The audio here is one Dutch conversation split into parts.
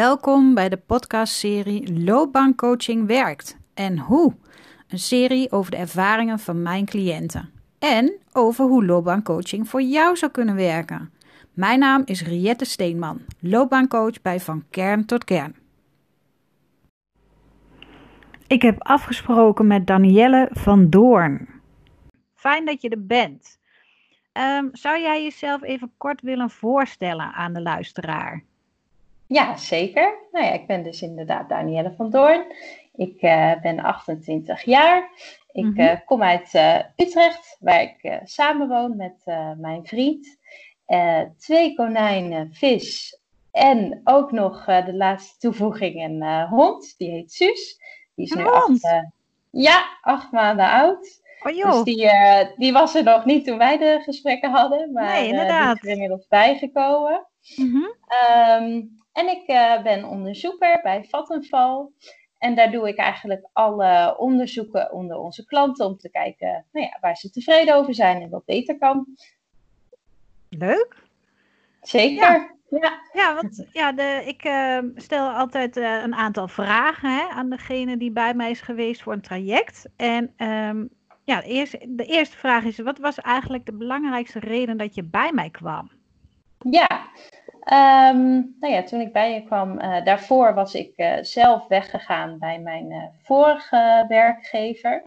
Welkom bij de podcastserie Loopbaancoaching werkt en hoe. Een serie over de ervaringen van mijn cliënten en over hoe loopbaancoaching voor jou zou kunnen werken. Mijn naam is Riette Steenman, loopbaancoach bij Van Kern tot Kern. Ik heb afgesproken met Danielle van Doorn. Fijn dat je er bent. Ehm, zou jij jezelf even kort willen voorstellen aan de luisteraar? Ja, zeker. Nou ja, ik ben dus inderdaad Danielle van Doorn. Ik uh, ben 28 jaar. Ik mm -hmm. kom uit uh, Utrecht, waar ik samenwoon met mijn vriend. twee konijnen, vis en ook nog de laatste toevoeging een hond. Die heet Suus. Die is een nu acht, ja, acht maanden oud. Oh joh. Dus die, die was er nog niet toen wij de gesprekken hadden. Maar nee, die is er inmiddels bijgekomen. Mm -hmm. um, en ik uh, ben onderzoeker bij Vattenval. En daar doe ik eigenlijk alle onderzoeken onder onze klanten om te kijken nou ja, waar ze tevreden over zijn en wat beter kan. Leuk. Zeker. Ja. Ja, ja want ja, de, ik uh, stel altijd uh, een aantal vragen hè, aan degene die bij mij is geweest voor een traject. En um, ja, de eerste, de eerste vraag is: wat was eigenlijk de belangrijkste reden dat je bij mij kwam? Ja, Um, nou ja, toen ik bij je kwam, uh, daarvoor was ik uh, zelf weggegaan bij mijn uh, vorige werkgever.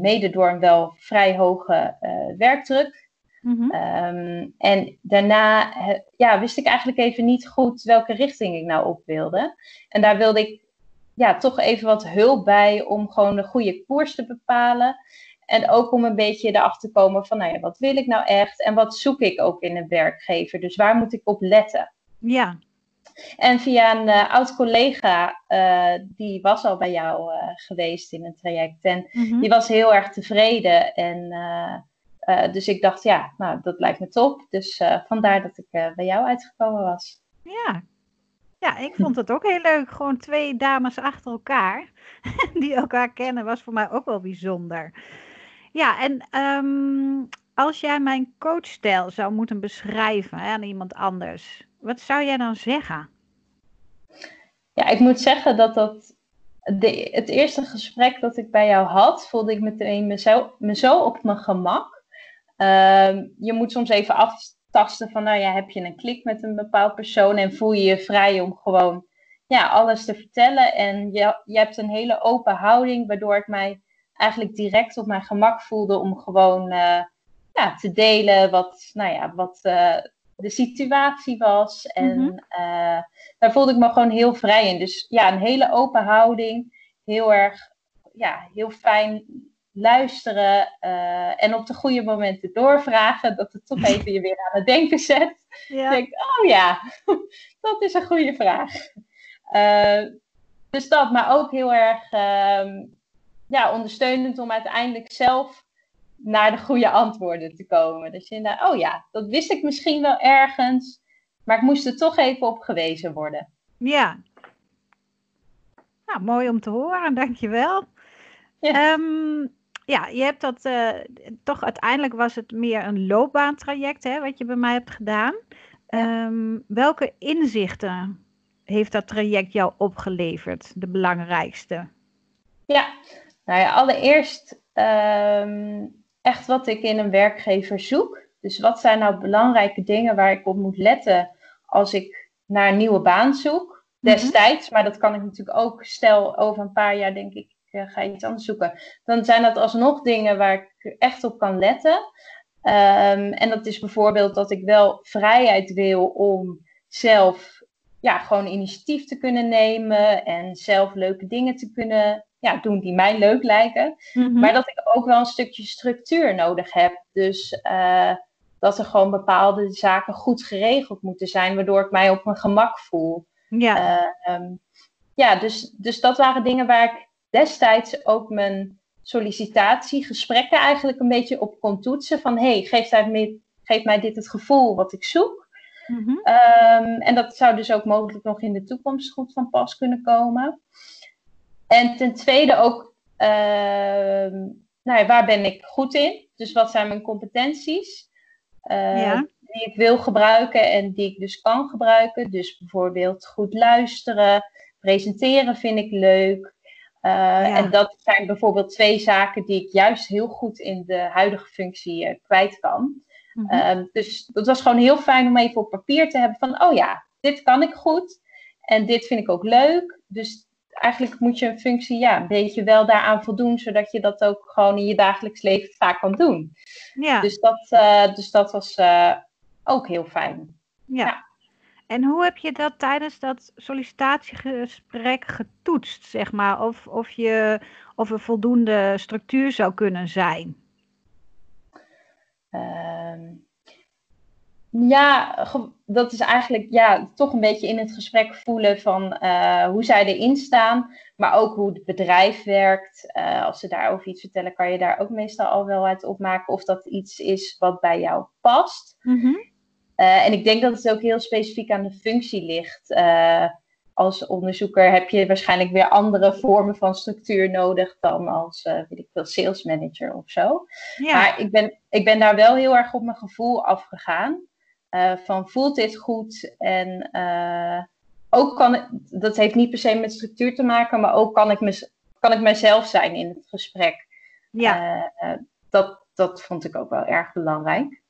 mede door een wel vrij hoge werkdruk. Mm -hmm. um, en daarna ja, wist ik eigenlijk even niet goed welke richting ik nou op wilde. En daar wilde ik ja, toch even wat hulp bij om gewoon de goede koers te bepalen. En ook om een beetje erachter te komen van, nou ja, wat wil ik nou echt en wat zoek ik ook in een werkgever? Dus waar moet ik op letten? Ja. En via een uh, oud collega, uh, die was al bij jou uh, geweest in een traject. En Mhm. die was heel erg tevreden. En dus ik dacht, ja, nou, dat lijkt me top. Dus vandaar dat ik bij jou uitgekomen was. Ja. Ja, ik vond het ook heel leuk. Gewoon twee dames achter elkaar die elkaar kennen, was voor mij ook wel bijzonder. Ja, en um, als jij mijn coachstijl zou moeten beschrijven hè, aan iemand anders, wat zou jij dan zeggen? Ja, ik moet zeggen dat dat de, het eerste gesprek dat ik bij jou had, voelde ik meteen me zo, zo op mijn gemak. Uh, je moet soms even aftasten van, nou ja, heb je een klik met een bepaald persoon en voel je je vrij om gewoon ja, alles te vertellen. En je, je hebt een hele open houding, waardoor ik mij eigenlijk direct op mijn gemak voelde om gewoon uh, ja, te delen wat, nou ja, wat uh, de situatie was. En Mhm. uh, daar voelde ik me gewoon heel vrij in. Dus ja, een hele open houding. Heel erg, ja, heel fijn luisteren. uh, en op de goede momenten doorvragen. Dat het toch even je weer aan het denken zet. Ja. Denk, oh ja, dat is een goede vraag. Uh, dus dat, maar ook heel erg um, ja, ondersteunend om uiteindelijk zelf naar de goede antwoorden te komen. Dus je denkt, oh ja, dat wist ik misschien wel ergens, maar ik moest er toch even op gewezen worden. Ja. Nou, mooi om te horen, dankjewel. Ja. Um, ja, je hebt dat, uh, toch uiteindelijk was het meer een loopbaantraject, hè, wat je bij mij hebt gedaan. Ja. Um, welke inzichten heeft dat traject jou opgeleverd, de belangrijkste? Ja, nou ja, allereerst um, echt wat ik in een werkgever zoek. Dus wat zijn nou belangrijke dingen waar ik op moet letten als ik naar een nieuwe baan zoek? Destijds, mm-hmm. maar dat kan ik natuurlijk ook, stel over een paar jaar denk ik, uh, ga je iets anders zoeken. Dan zijn dat alsnog dingen waar ik echt op kan letten. Um, en dat is bijvoorbeeld dat ik wel vrijheid wil om zelf ja, gewoon initiatief te kunnen nemen en zelf leuke dingen te kunnen ja, doen die mij leuk lijken. Mhm. Maar dat ik ook wel een stukje structuur nodig heb. Dus uh, dat er gewoon bepaalde zaken goed geregeld moeten zijn, waardoor ik mij op mijn gemak voel. Ja, Uh, um, ja dus, dus dat waren dingen waar ik destijds ook mijn sollicitatiegesprekken eigenlijk een beetje op kon toetsen. Van hey, geeft, mij, geeft mij dit het gevoel wat ik zoek? Mhm. Um, en dat zou dus ook mogelijk nog in de toekomst goed van pas kunnen komen. En ten tweede ook, uh, nou ja, waar ben ik goed in? Dus wat zijn mijn competenties? Uh, Ja. die ik wil gebruiken en die ik dus kan gebruiken. Dus bijvoorbeeld goed luisteren, presenteren vind ik leuk. Uh, En dat zijn bijvoorbeeld twee zaken die ik juist heel goed in de huidige functie uh, kwijt kan. Mm -hmm. dus dat was gewoon heel fijn om even op papier te hebben van, oh ja, dit kan ik goed en dit vind ik ook leuk. Dus eigenlijk moet je een functie ja, een beetje wel daaraan voldoen, zodat je dat ook gewoon in je dagelijks leven vaak kan doen. Ja. Dus, dat, uh, dus dat was uh, ook heel fijn. Ja. ja. En hoe heb je dat tijdens dat sollicitatiegesprek getoetst, zeg maar? Of, of, je, of er voldoende structuur zou kunnen zijn? Um, ja, dat is eigenlijk ja, toch een beetje in het gesprek voelen van uh, hoe zij erin staan, maar ook hoe het bedrijf werkt. Uh, als ze daarover iets vertellen, kan je daar ook meestal al wel uit opmaken of dat iets is wat bij jou past. Mm -hmm. uh, en ik denk dat het ook heel specifiek aan de functie ligt. als onderzoeker heb je waarschijnlijk weer andere vormen van structuur nodig dan als, weet ik veel, sales manager of zo. Ja. Maar ik ben, ik ben daar wel heel erg op mijn gevoel afgegaan. Uh, van voelt dit goed? En uh, ook kan dat heeft niet per se met structuur te maken, maar ook kan ik, mes, kan ik mezelf zijn in het gesprek. Ja. Uh, dat, dat vond ik ook wel erg belangrijk.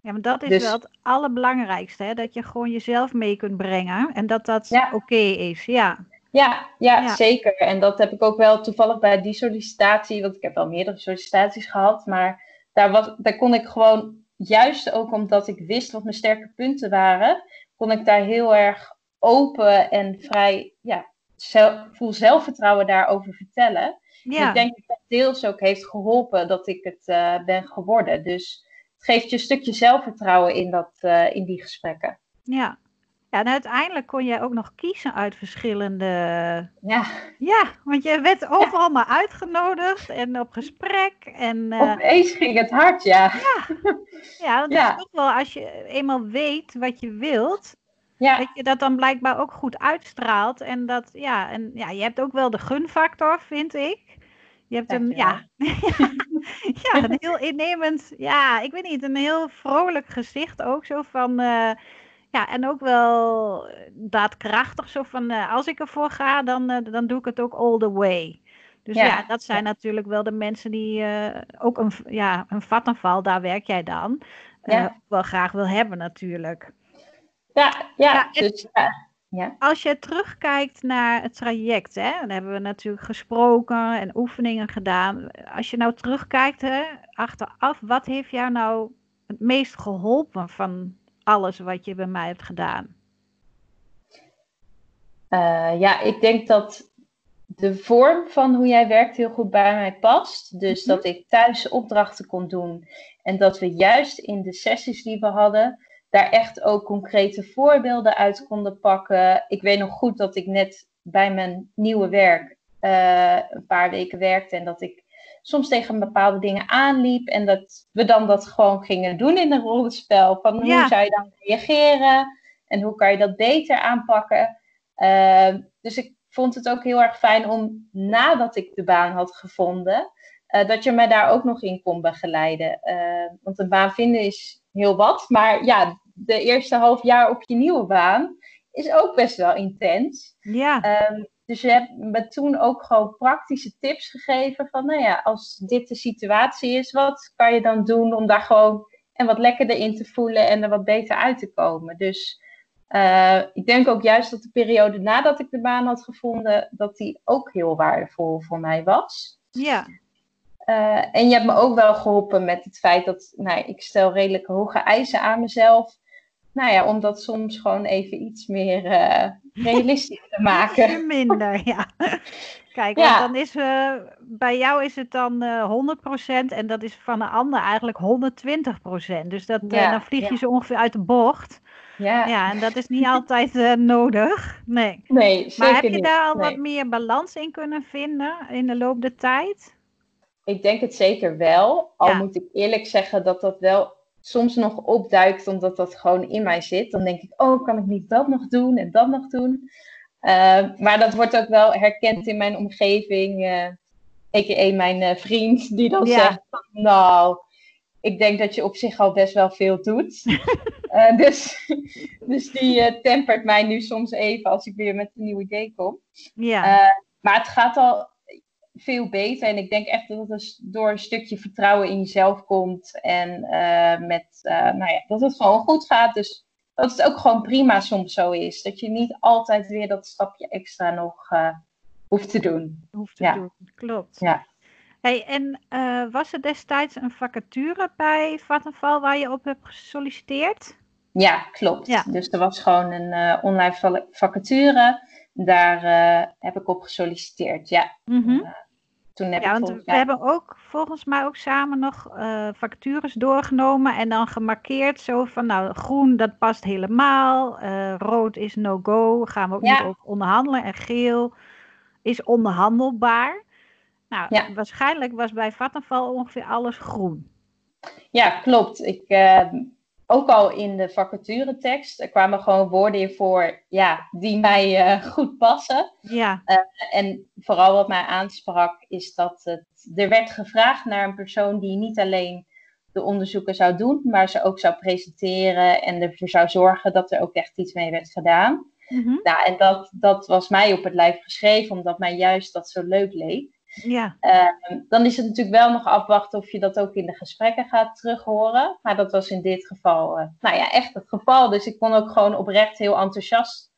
Ja, maar dat is dus, wel het allerbelangrijkste, hè? dat je gewoon jezelf mee kunt brengen en dat dat ja. oké is. Ja. Ja, ja, ja, zeker. En dat heb ik ook wel toevallig bij die sollicitatie, want ik heb wel meerdere sollicitaties gehad, maar daar, was, daar kon ik gewoon juist ook omdat ik wist wat mijn sterke punten waren, kon ik daar heel erg open en vrij, ja, zelf, vol zelfvertrouwen daarover vertellen. Ja. Ik denk dat dat deels ook heeft geholpen dat ik het uh, ben geworden. Dus het geeft je een stukje zelfvertrouwen in, dat, uh, in die gesprekken. Ja, ja, en uiteindelijk kon je ook nog kiezen uit verschillende. Ja. Ja, want je werd overal maar uitgenodigd en op gesprek. En, uh... Opeens ging het hard, ja. Ja, ja dat ja. is toch wel als je eenmaal weet wat je wilt. Ja. Dat je dat dan blijkbaar ook goed uitstraalt. En dat, ja, en ja, je hebt ook wel de gunfactor, vind ik. Je hebt een, ja, ja, een heel innemend, ja, ik weet niet, een heel vrolijk gezicht ook zo van. Uh, ja, en ook wel eh, daadkrachtig. Zo van, uh, als ik ervoor ga, dan, uh, dan doe ik het ook all the way. Dus ja, ja dat zijn ja. natuurlijk wel de mensen die uh, ook een, ja, een vattenval, daar werk jij dan, ja. wel graag wil hebben natuurlijk. Ja, ja. dus, ja. Als je terugkijkt naar het traject, hè, dan hebben we natuurlijk gesproken en oefeningen gedaan. Als je nou terugkijkt, hè, achteraf, wat heeft jou nou het meest geholpen van alles wat je bij mij hebt gedaan? Uh, ja, ik denk dat de vorm van hoe jij werkt heel goed bij mij past. Dus mm -hmm. dat ik thuis opdrachten kon doen. En dat we juist in de sessies die we hadden, daar echt ook concrete voorbeelden uit konden pakken. Ik weet nog goed dat ik net bij mijn nieuwe werk uh, een paar weken werkte en dat ik soms tegen bepaalde dingen aanliep. En dat we dan dat gewoon gingen doen in een rollenspel. Van hoe zou je dan reageren? En hoe kan je dat beter aanpakken? Uh, dus ik vond het ook heel erg fijn om nadat ik de baan had gevonden, uh, dat je mij daar ook nog in kon begeleiden. Uh, want een baan vinden is heel wat. Maar ja, de eerste half jaar op je nieuwe baan is ook best wel intens. Ja. Um, dus je hebt me toen ook gewoon praktische tips gegeven van, nou ja, als dit de situatie is, wat kan je dan doen om daar gewoon en wat lekkerder in te voelen en er wat beter uit te komen. Dus uh, ik denk ook juist dat de periode nadat ik de baan had gevonden, dat die ook heel waardevol voor mij was. Ja. Uh, en je hebt me ook wel geholpen met het feit dat, nou, ik stel redelijk hoge eisen aan mezelf. Nou ja, om dat soms gewoon even iets meer uh, realistisch te maken. minder, ja. Kijk, ja. dan is uh, bij jou is het dan uh, 100% en dat is van een ander eigenlijk 120%. Dus dat, ja, dan vlieg je ja. zo ongeveer uit de bocht. Ja. ja, en dat is niet altijd nodig. Nee. nee zeker maar heb je daar al nee. wat meer balans in kunnen vinden in de loop der tijd? Ik denk het zeker wel. Al moet ik eerlijk zeggen dat dat wel soms nog opduikt, omdat dat gewoon in mij zit. Dan denk ik, oh, kan ik niet dat nog doen en dat nog doen? Uh, maar dat wordt ook wel herkend in mijn omgeving. Uh, a.k.a. mijn uh, vriend, die dan ja. zegt, nou, ik denk dat je op zich al best wel veel doet. uh, dus, dus die tempert mij nu soms even als ik weer met een nieuw idee kom. Ja. Maar het gaat al veel beter. En ik denk echt dat het door een stukje vertrouwen in jezelf komt. En met, nou ja, dat het gewoon goed gaat. Dus dat het ook gewoon prima soms zo is. Dat je niet altijd weer dat stapje extra nog hoeft te doen. Hoeft te doen, klopt. Ja. Hey, en was er destijds een vacature bij Vattenfall waar je op hebt gesolliciteerd? Ja, klopt. Ja. Dus er was gewoon een online vacature. Daar uh, heb ik op gesolliciteerd, ja. Mm -hmm. Toen heb ja, ik want we hebben ook volgens mij ook samen nog vacatures doorgenomen en dan gemarkeerd zo van, nou, groen dat past helemaal, rood is no-go, gaan we ook niet over onderhandelen en geel is onderhandelbaar. Nou, ja. waarschijnlijk was bij Vattenfall ongeveer alles groen. Ja, klopt. Ik, uh, ook al in de vacaturetekst er kwamen gewoon woorden in voor ja, die mij uh, goed passen. Ja. Uh, en vooral wat mij aansprak is dat het, er werd gevraagd naar een persoon die niet alleen de onderzoeken zou doen, maar ze ook zou presenteren en ervoor zou zorgen dat er ook echt iets mee werd gedaan. Mm -hmm. Nou, en dat, dat was mij op het lijf geschreven, omdat mij juist dat zo leuk leek. Ja. Uh, dan is het natuurlijk wel nog afwachten of je dat ook in de gesprekken gaat terughoren. Maar dat was in dit geval, uh, nou ja, echt het geval. Dus ik kon ook gewoon oprecht heel enthousiast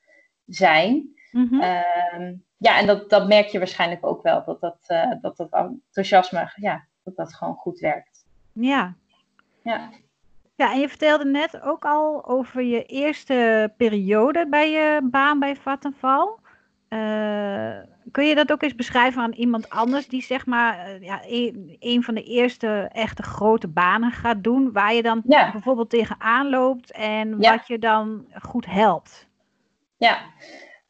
zijn. Mm -hmm. uh, ja, en dat, dat merk je waarschijnlijk ook wel, dat dat, uh, dat, dat enthousiasme, ja, dat dat gewoon goed werkt. Ja. Ja. Ja, en je vertelde net ook al over je eerste periode bij je baan bij Vattenfall. Uh, kun je dat ook eens beschrijven aan iemand anders die zeg maar uh, ja, een, een, van de eerste echte grote banen gaat doen, waar je dan ja. bijvoorbeeld tegenaan loopt en ja. wat je dan goed helpt? Ja,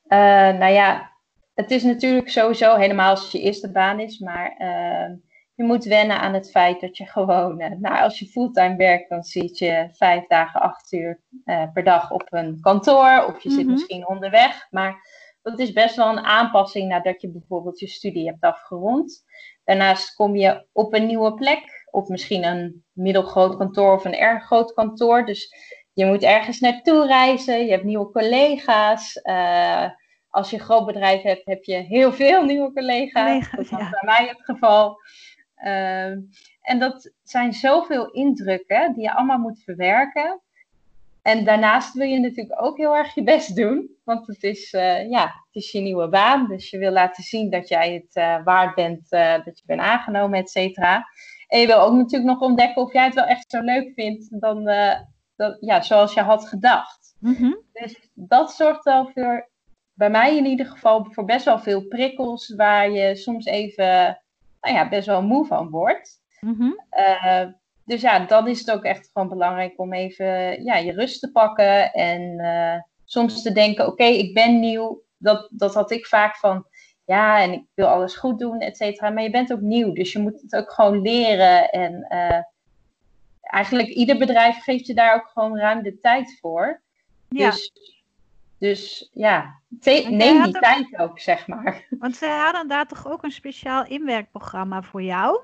uh, nou ja, het is natuurlijk sowieso helemaal als het je eerste baan is, maar ehm, je moet wennen aan het feit dat je gewoon, nou als je fulltime werkt, dan zit je vijf dagen, acht uur per dag op een kantoor of je mm -hmm. zit mhm. misschien onderweg, maar dat is best wel een aanpassing nadat je bijvoorbeeld je studie hebt afgerond. Daarnaast kom je op een nieuwe plek, of misschien een middelgroot kantoor of een erg groot kantoor. Dus je moet ergens naartoe reizen, je hebt nieuwe collega's. Uh, als je een groot bedrijf hebt, heb je heel veel nieuwe collega's. dat ja. bij mij het geval. Uh, en dat zijn zoveel indrukken die je allemaal moet verwerken. En daarnaast wil je natuurlijk ook heel erg je best doen. Want het is, uh, ja, het is je nieuwe baan. Dus je wil laten zien dat jij het uh, waard bent, uh, dat je bent aangenomen, et cetera. En je wil ook natuurlijk nog ontdekken of jij het wel echt zo leuk vindt dan, dat, ja, zoals je had gedacht. Mm -hmm. Dus dat zorgt wel voor, bij mij in ieder geval, voor best wel veel prikkels waar je soms even, nou ja, best wel moe van wordt. Mm -hmm dus ja, dan is het ook echt gewoon belangrijk om even ja, je rust te pakken. En uh, soms te denken, oké, ik ben nieuw. Dat, dat had ik vaak van, ja, en ik wil alles goed doen, et cetera. Maar je bent ook nieuw, dus je moet het ook gewoon leren. En uh, eigenlijk ieder bedrijf geeft je daar ook gewoon ruim de tijd voor. Ja. Dus, dus ja, neem die tijd ook, zeg maar. Want zij hadden daar toch ook een speciaal inwerkprogramma voor jou?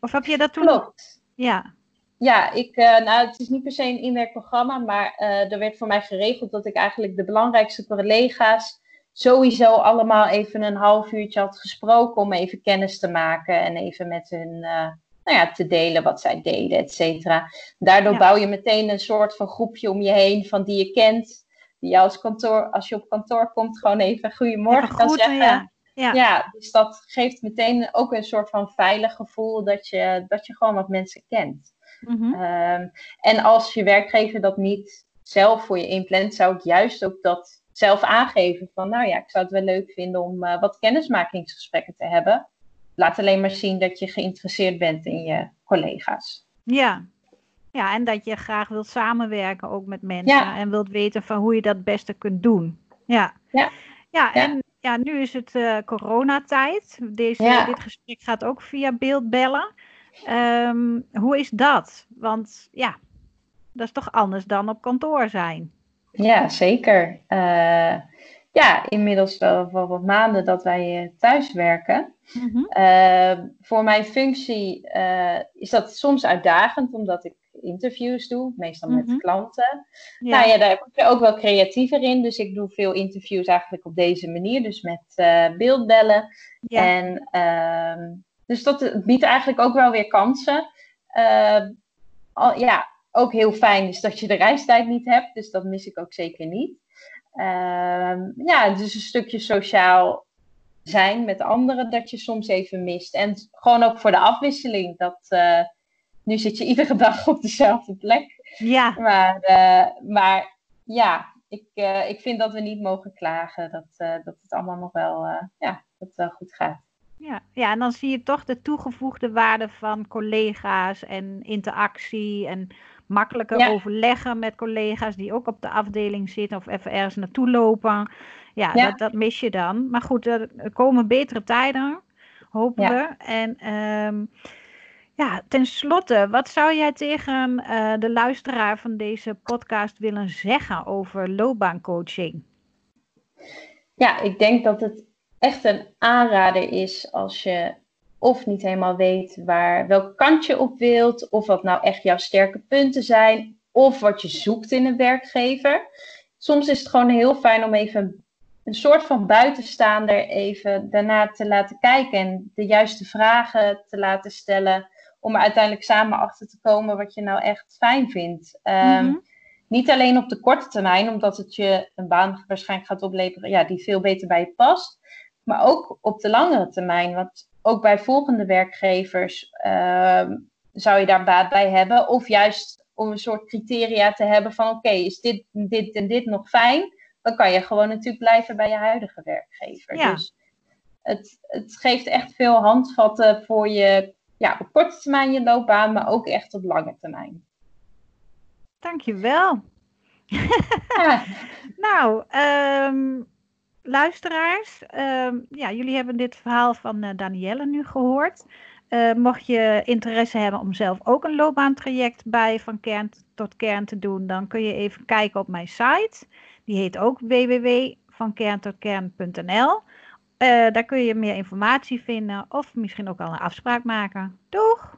Of heb je dat toen... Klopt. Ja. Ja, ik, uh, nou, het is niet per se een inwerkprogramma, maar uh, er werd voor mij geregeld dat ik eigenlijk de belangrijkste collega's sowieso allemaal even een half uurtje had gesproken om even kennis te maken en even met hun uh, nou ja, te delen wat zij deden, et cetera. Daardoor ja. bouw je meteen een soort van groepje om je heen van die je kent, die je als, kantoor, als je op kantoor komt gewoon even goedemorgen kan zeggen. Ja. Ja. ja. dus dat geeft meteen ook een soort van veilig gevoel dat je, dat je gewoon wat mensen kent. Mm en als je werkgever dat niet zelf voor je inplant, zou ik juist ook dat zelf aangeven. Van nou ja, ik zou het wel leuk vinden om uh, wat kennismakingsgesprekken te hebben. Laat alleen maar zien dat je geïnteresseerd bent in je collega's. Ja, ja en dat je graag wilt samenwerken ook met mensen. En wilt weten van hoe je dat het beste kunt doen. Ja, ja. ja en ja, nu is het uh, coronatijd. Deze, Dit gesprek gaat ook via beeldbellen. Um, hoe is dat? Want ja, dat is toch anders dan op kantoor zijn. Ja, zeker. Uh, ja, inmiddels wel, wel wat maanden dat wij thuis werken. Mhm. voor mijn functie is dat soms uitdagend, omdat ik interviews doe, meestal met Mhm. klanten. Ja. Nou ja, daar word je ook wel creatiever in. Dus ik doe veel interviews eigenlijk op deze manier, dus met eh, beeldbellen. ja. En ehm, dus dat biedt eigenlijk ook wel weer kansen. Eh, al, ja, ook heel fijn is dat je de reistijd niet hebt, dus dat mis ik ook zeker niet. Ehm, ja, dus een stukje sociaal zijn met anderen dat je soms even mist. En gewoon ook voor de afwisseling. Dat, eh, nu zit je iedere dag op dezelfde plek. ja. Maar, eh, maar ja, ik, eh, ik vind dat we niet mogen klagen. Dat, eh, dat het allemaal nog wel eh, ja, dat het wel goed gaat. Ja, ja, en dan zie je toch de toegevoegde waarde van collega's en interactie en makkelijker Ja. overleggen met collega's die ook op de afdeling zitten of even ergens naartoe lopen. Ja, Ja. Dat, dat mis je dan. Maar goed, er komen betere tijden, hopen Ja. we. En ehm, ja, tenslotte, wat zou jij tegen eh, de luisteraar van deze podcast willen zeggen over loopbaancoaching? Ja, ik denk dat het echt een aanrader is als je of niet helemaal weet waar, welke kant je op wilt, of wat nou echt jouw sterke punten zijn, of wat je zoekt in een werkgever. Soms is het gewoon heel fijn om even een soort van buitenstaander even daarna te laten kijken en de juiste vragen te laten stellen, om er uiteindelijk samen achter te komen wat je nou echt fijn vindt. Ehm, Mhm. Niet alleen op de korte termijn, omdat het je een baan waarschijnlijk gaat opleveren ja, die veel beter bij je past. Maar ook op de langere termijn. Want ook bij volgende werkgevers ehm, zou je daar baat bij hebben. Of juist om een soort criteria te hebben van oké, is dit, dit en dit nog fijn? Dan kan je gewoon natuurlijk blijven bij je huidige werkgever. Ja. Dus het, het geeft echt veel handvatten voor je ja, op korte termijn je loopbaan, maar ook echt op lange termijn. Dankjewel. Ja, Nou, ehm, luisteraars, ehm, ja, jullie hebben dit verhaal van eh, Danielle nu gehoord. Eh, mocht je interesse hebben om zelf ook een loopbaantraject bij Van Kern tot Kern te doen, dan kun je even kijken op mijn site. Die heet ook www.vankerntotKern.nl. Eh daar kun je meer informatie vinden of misschien ook al een afspraak maken. Doeg!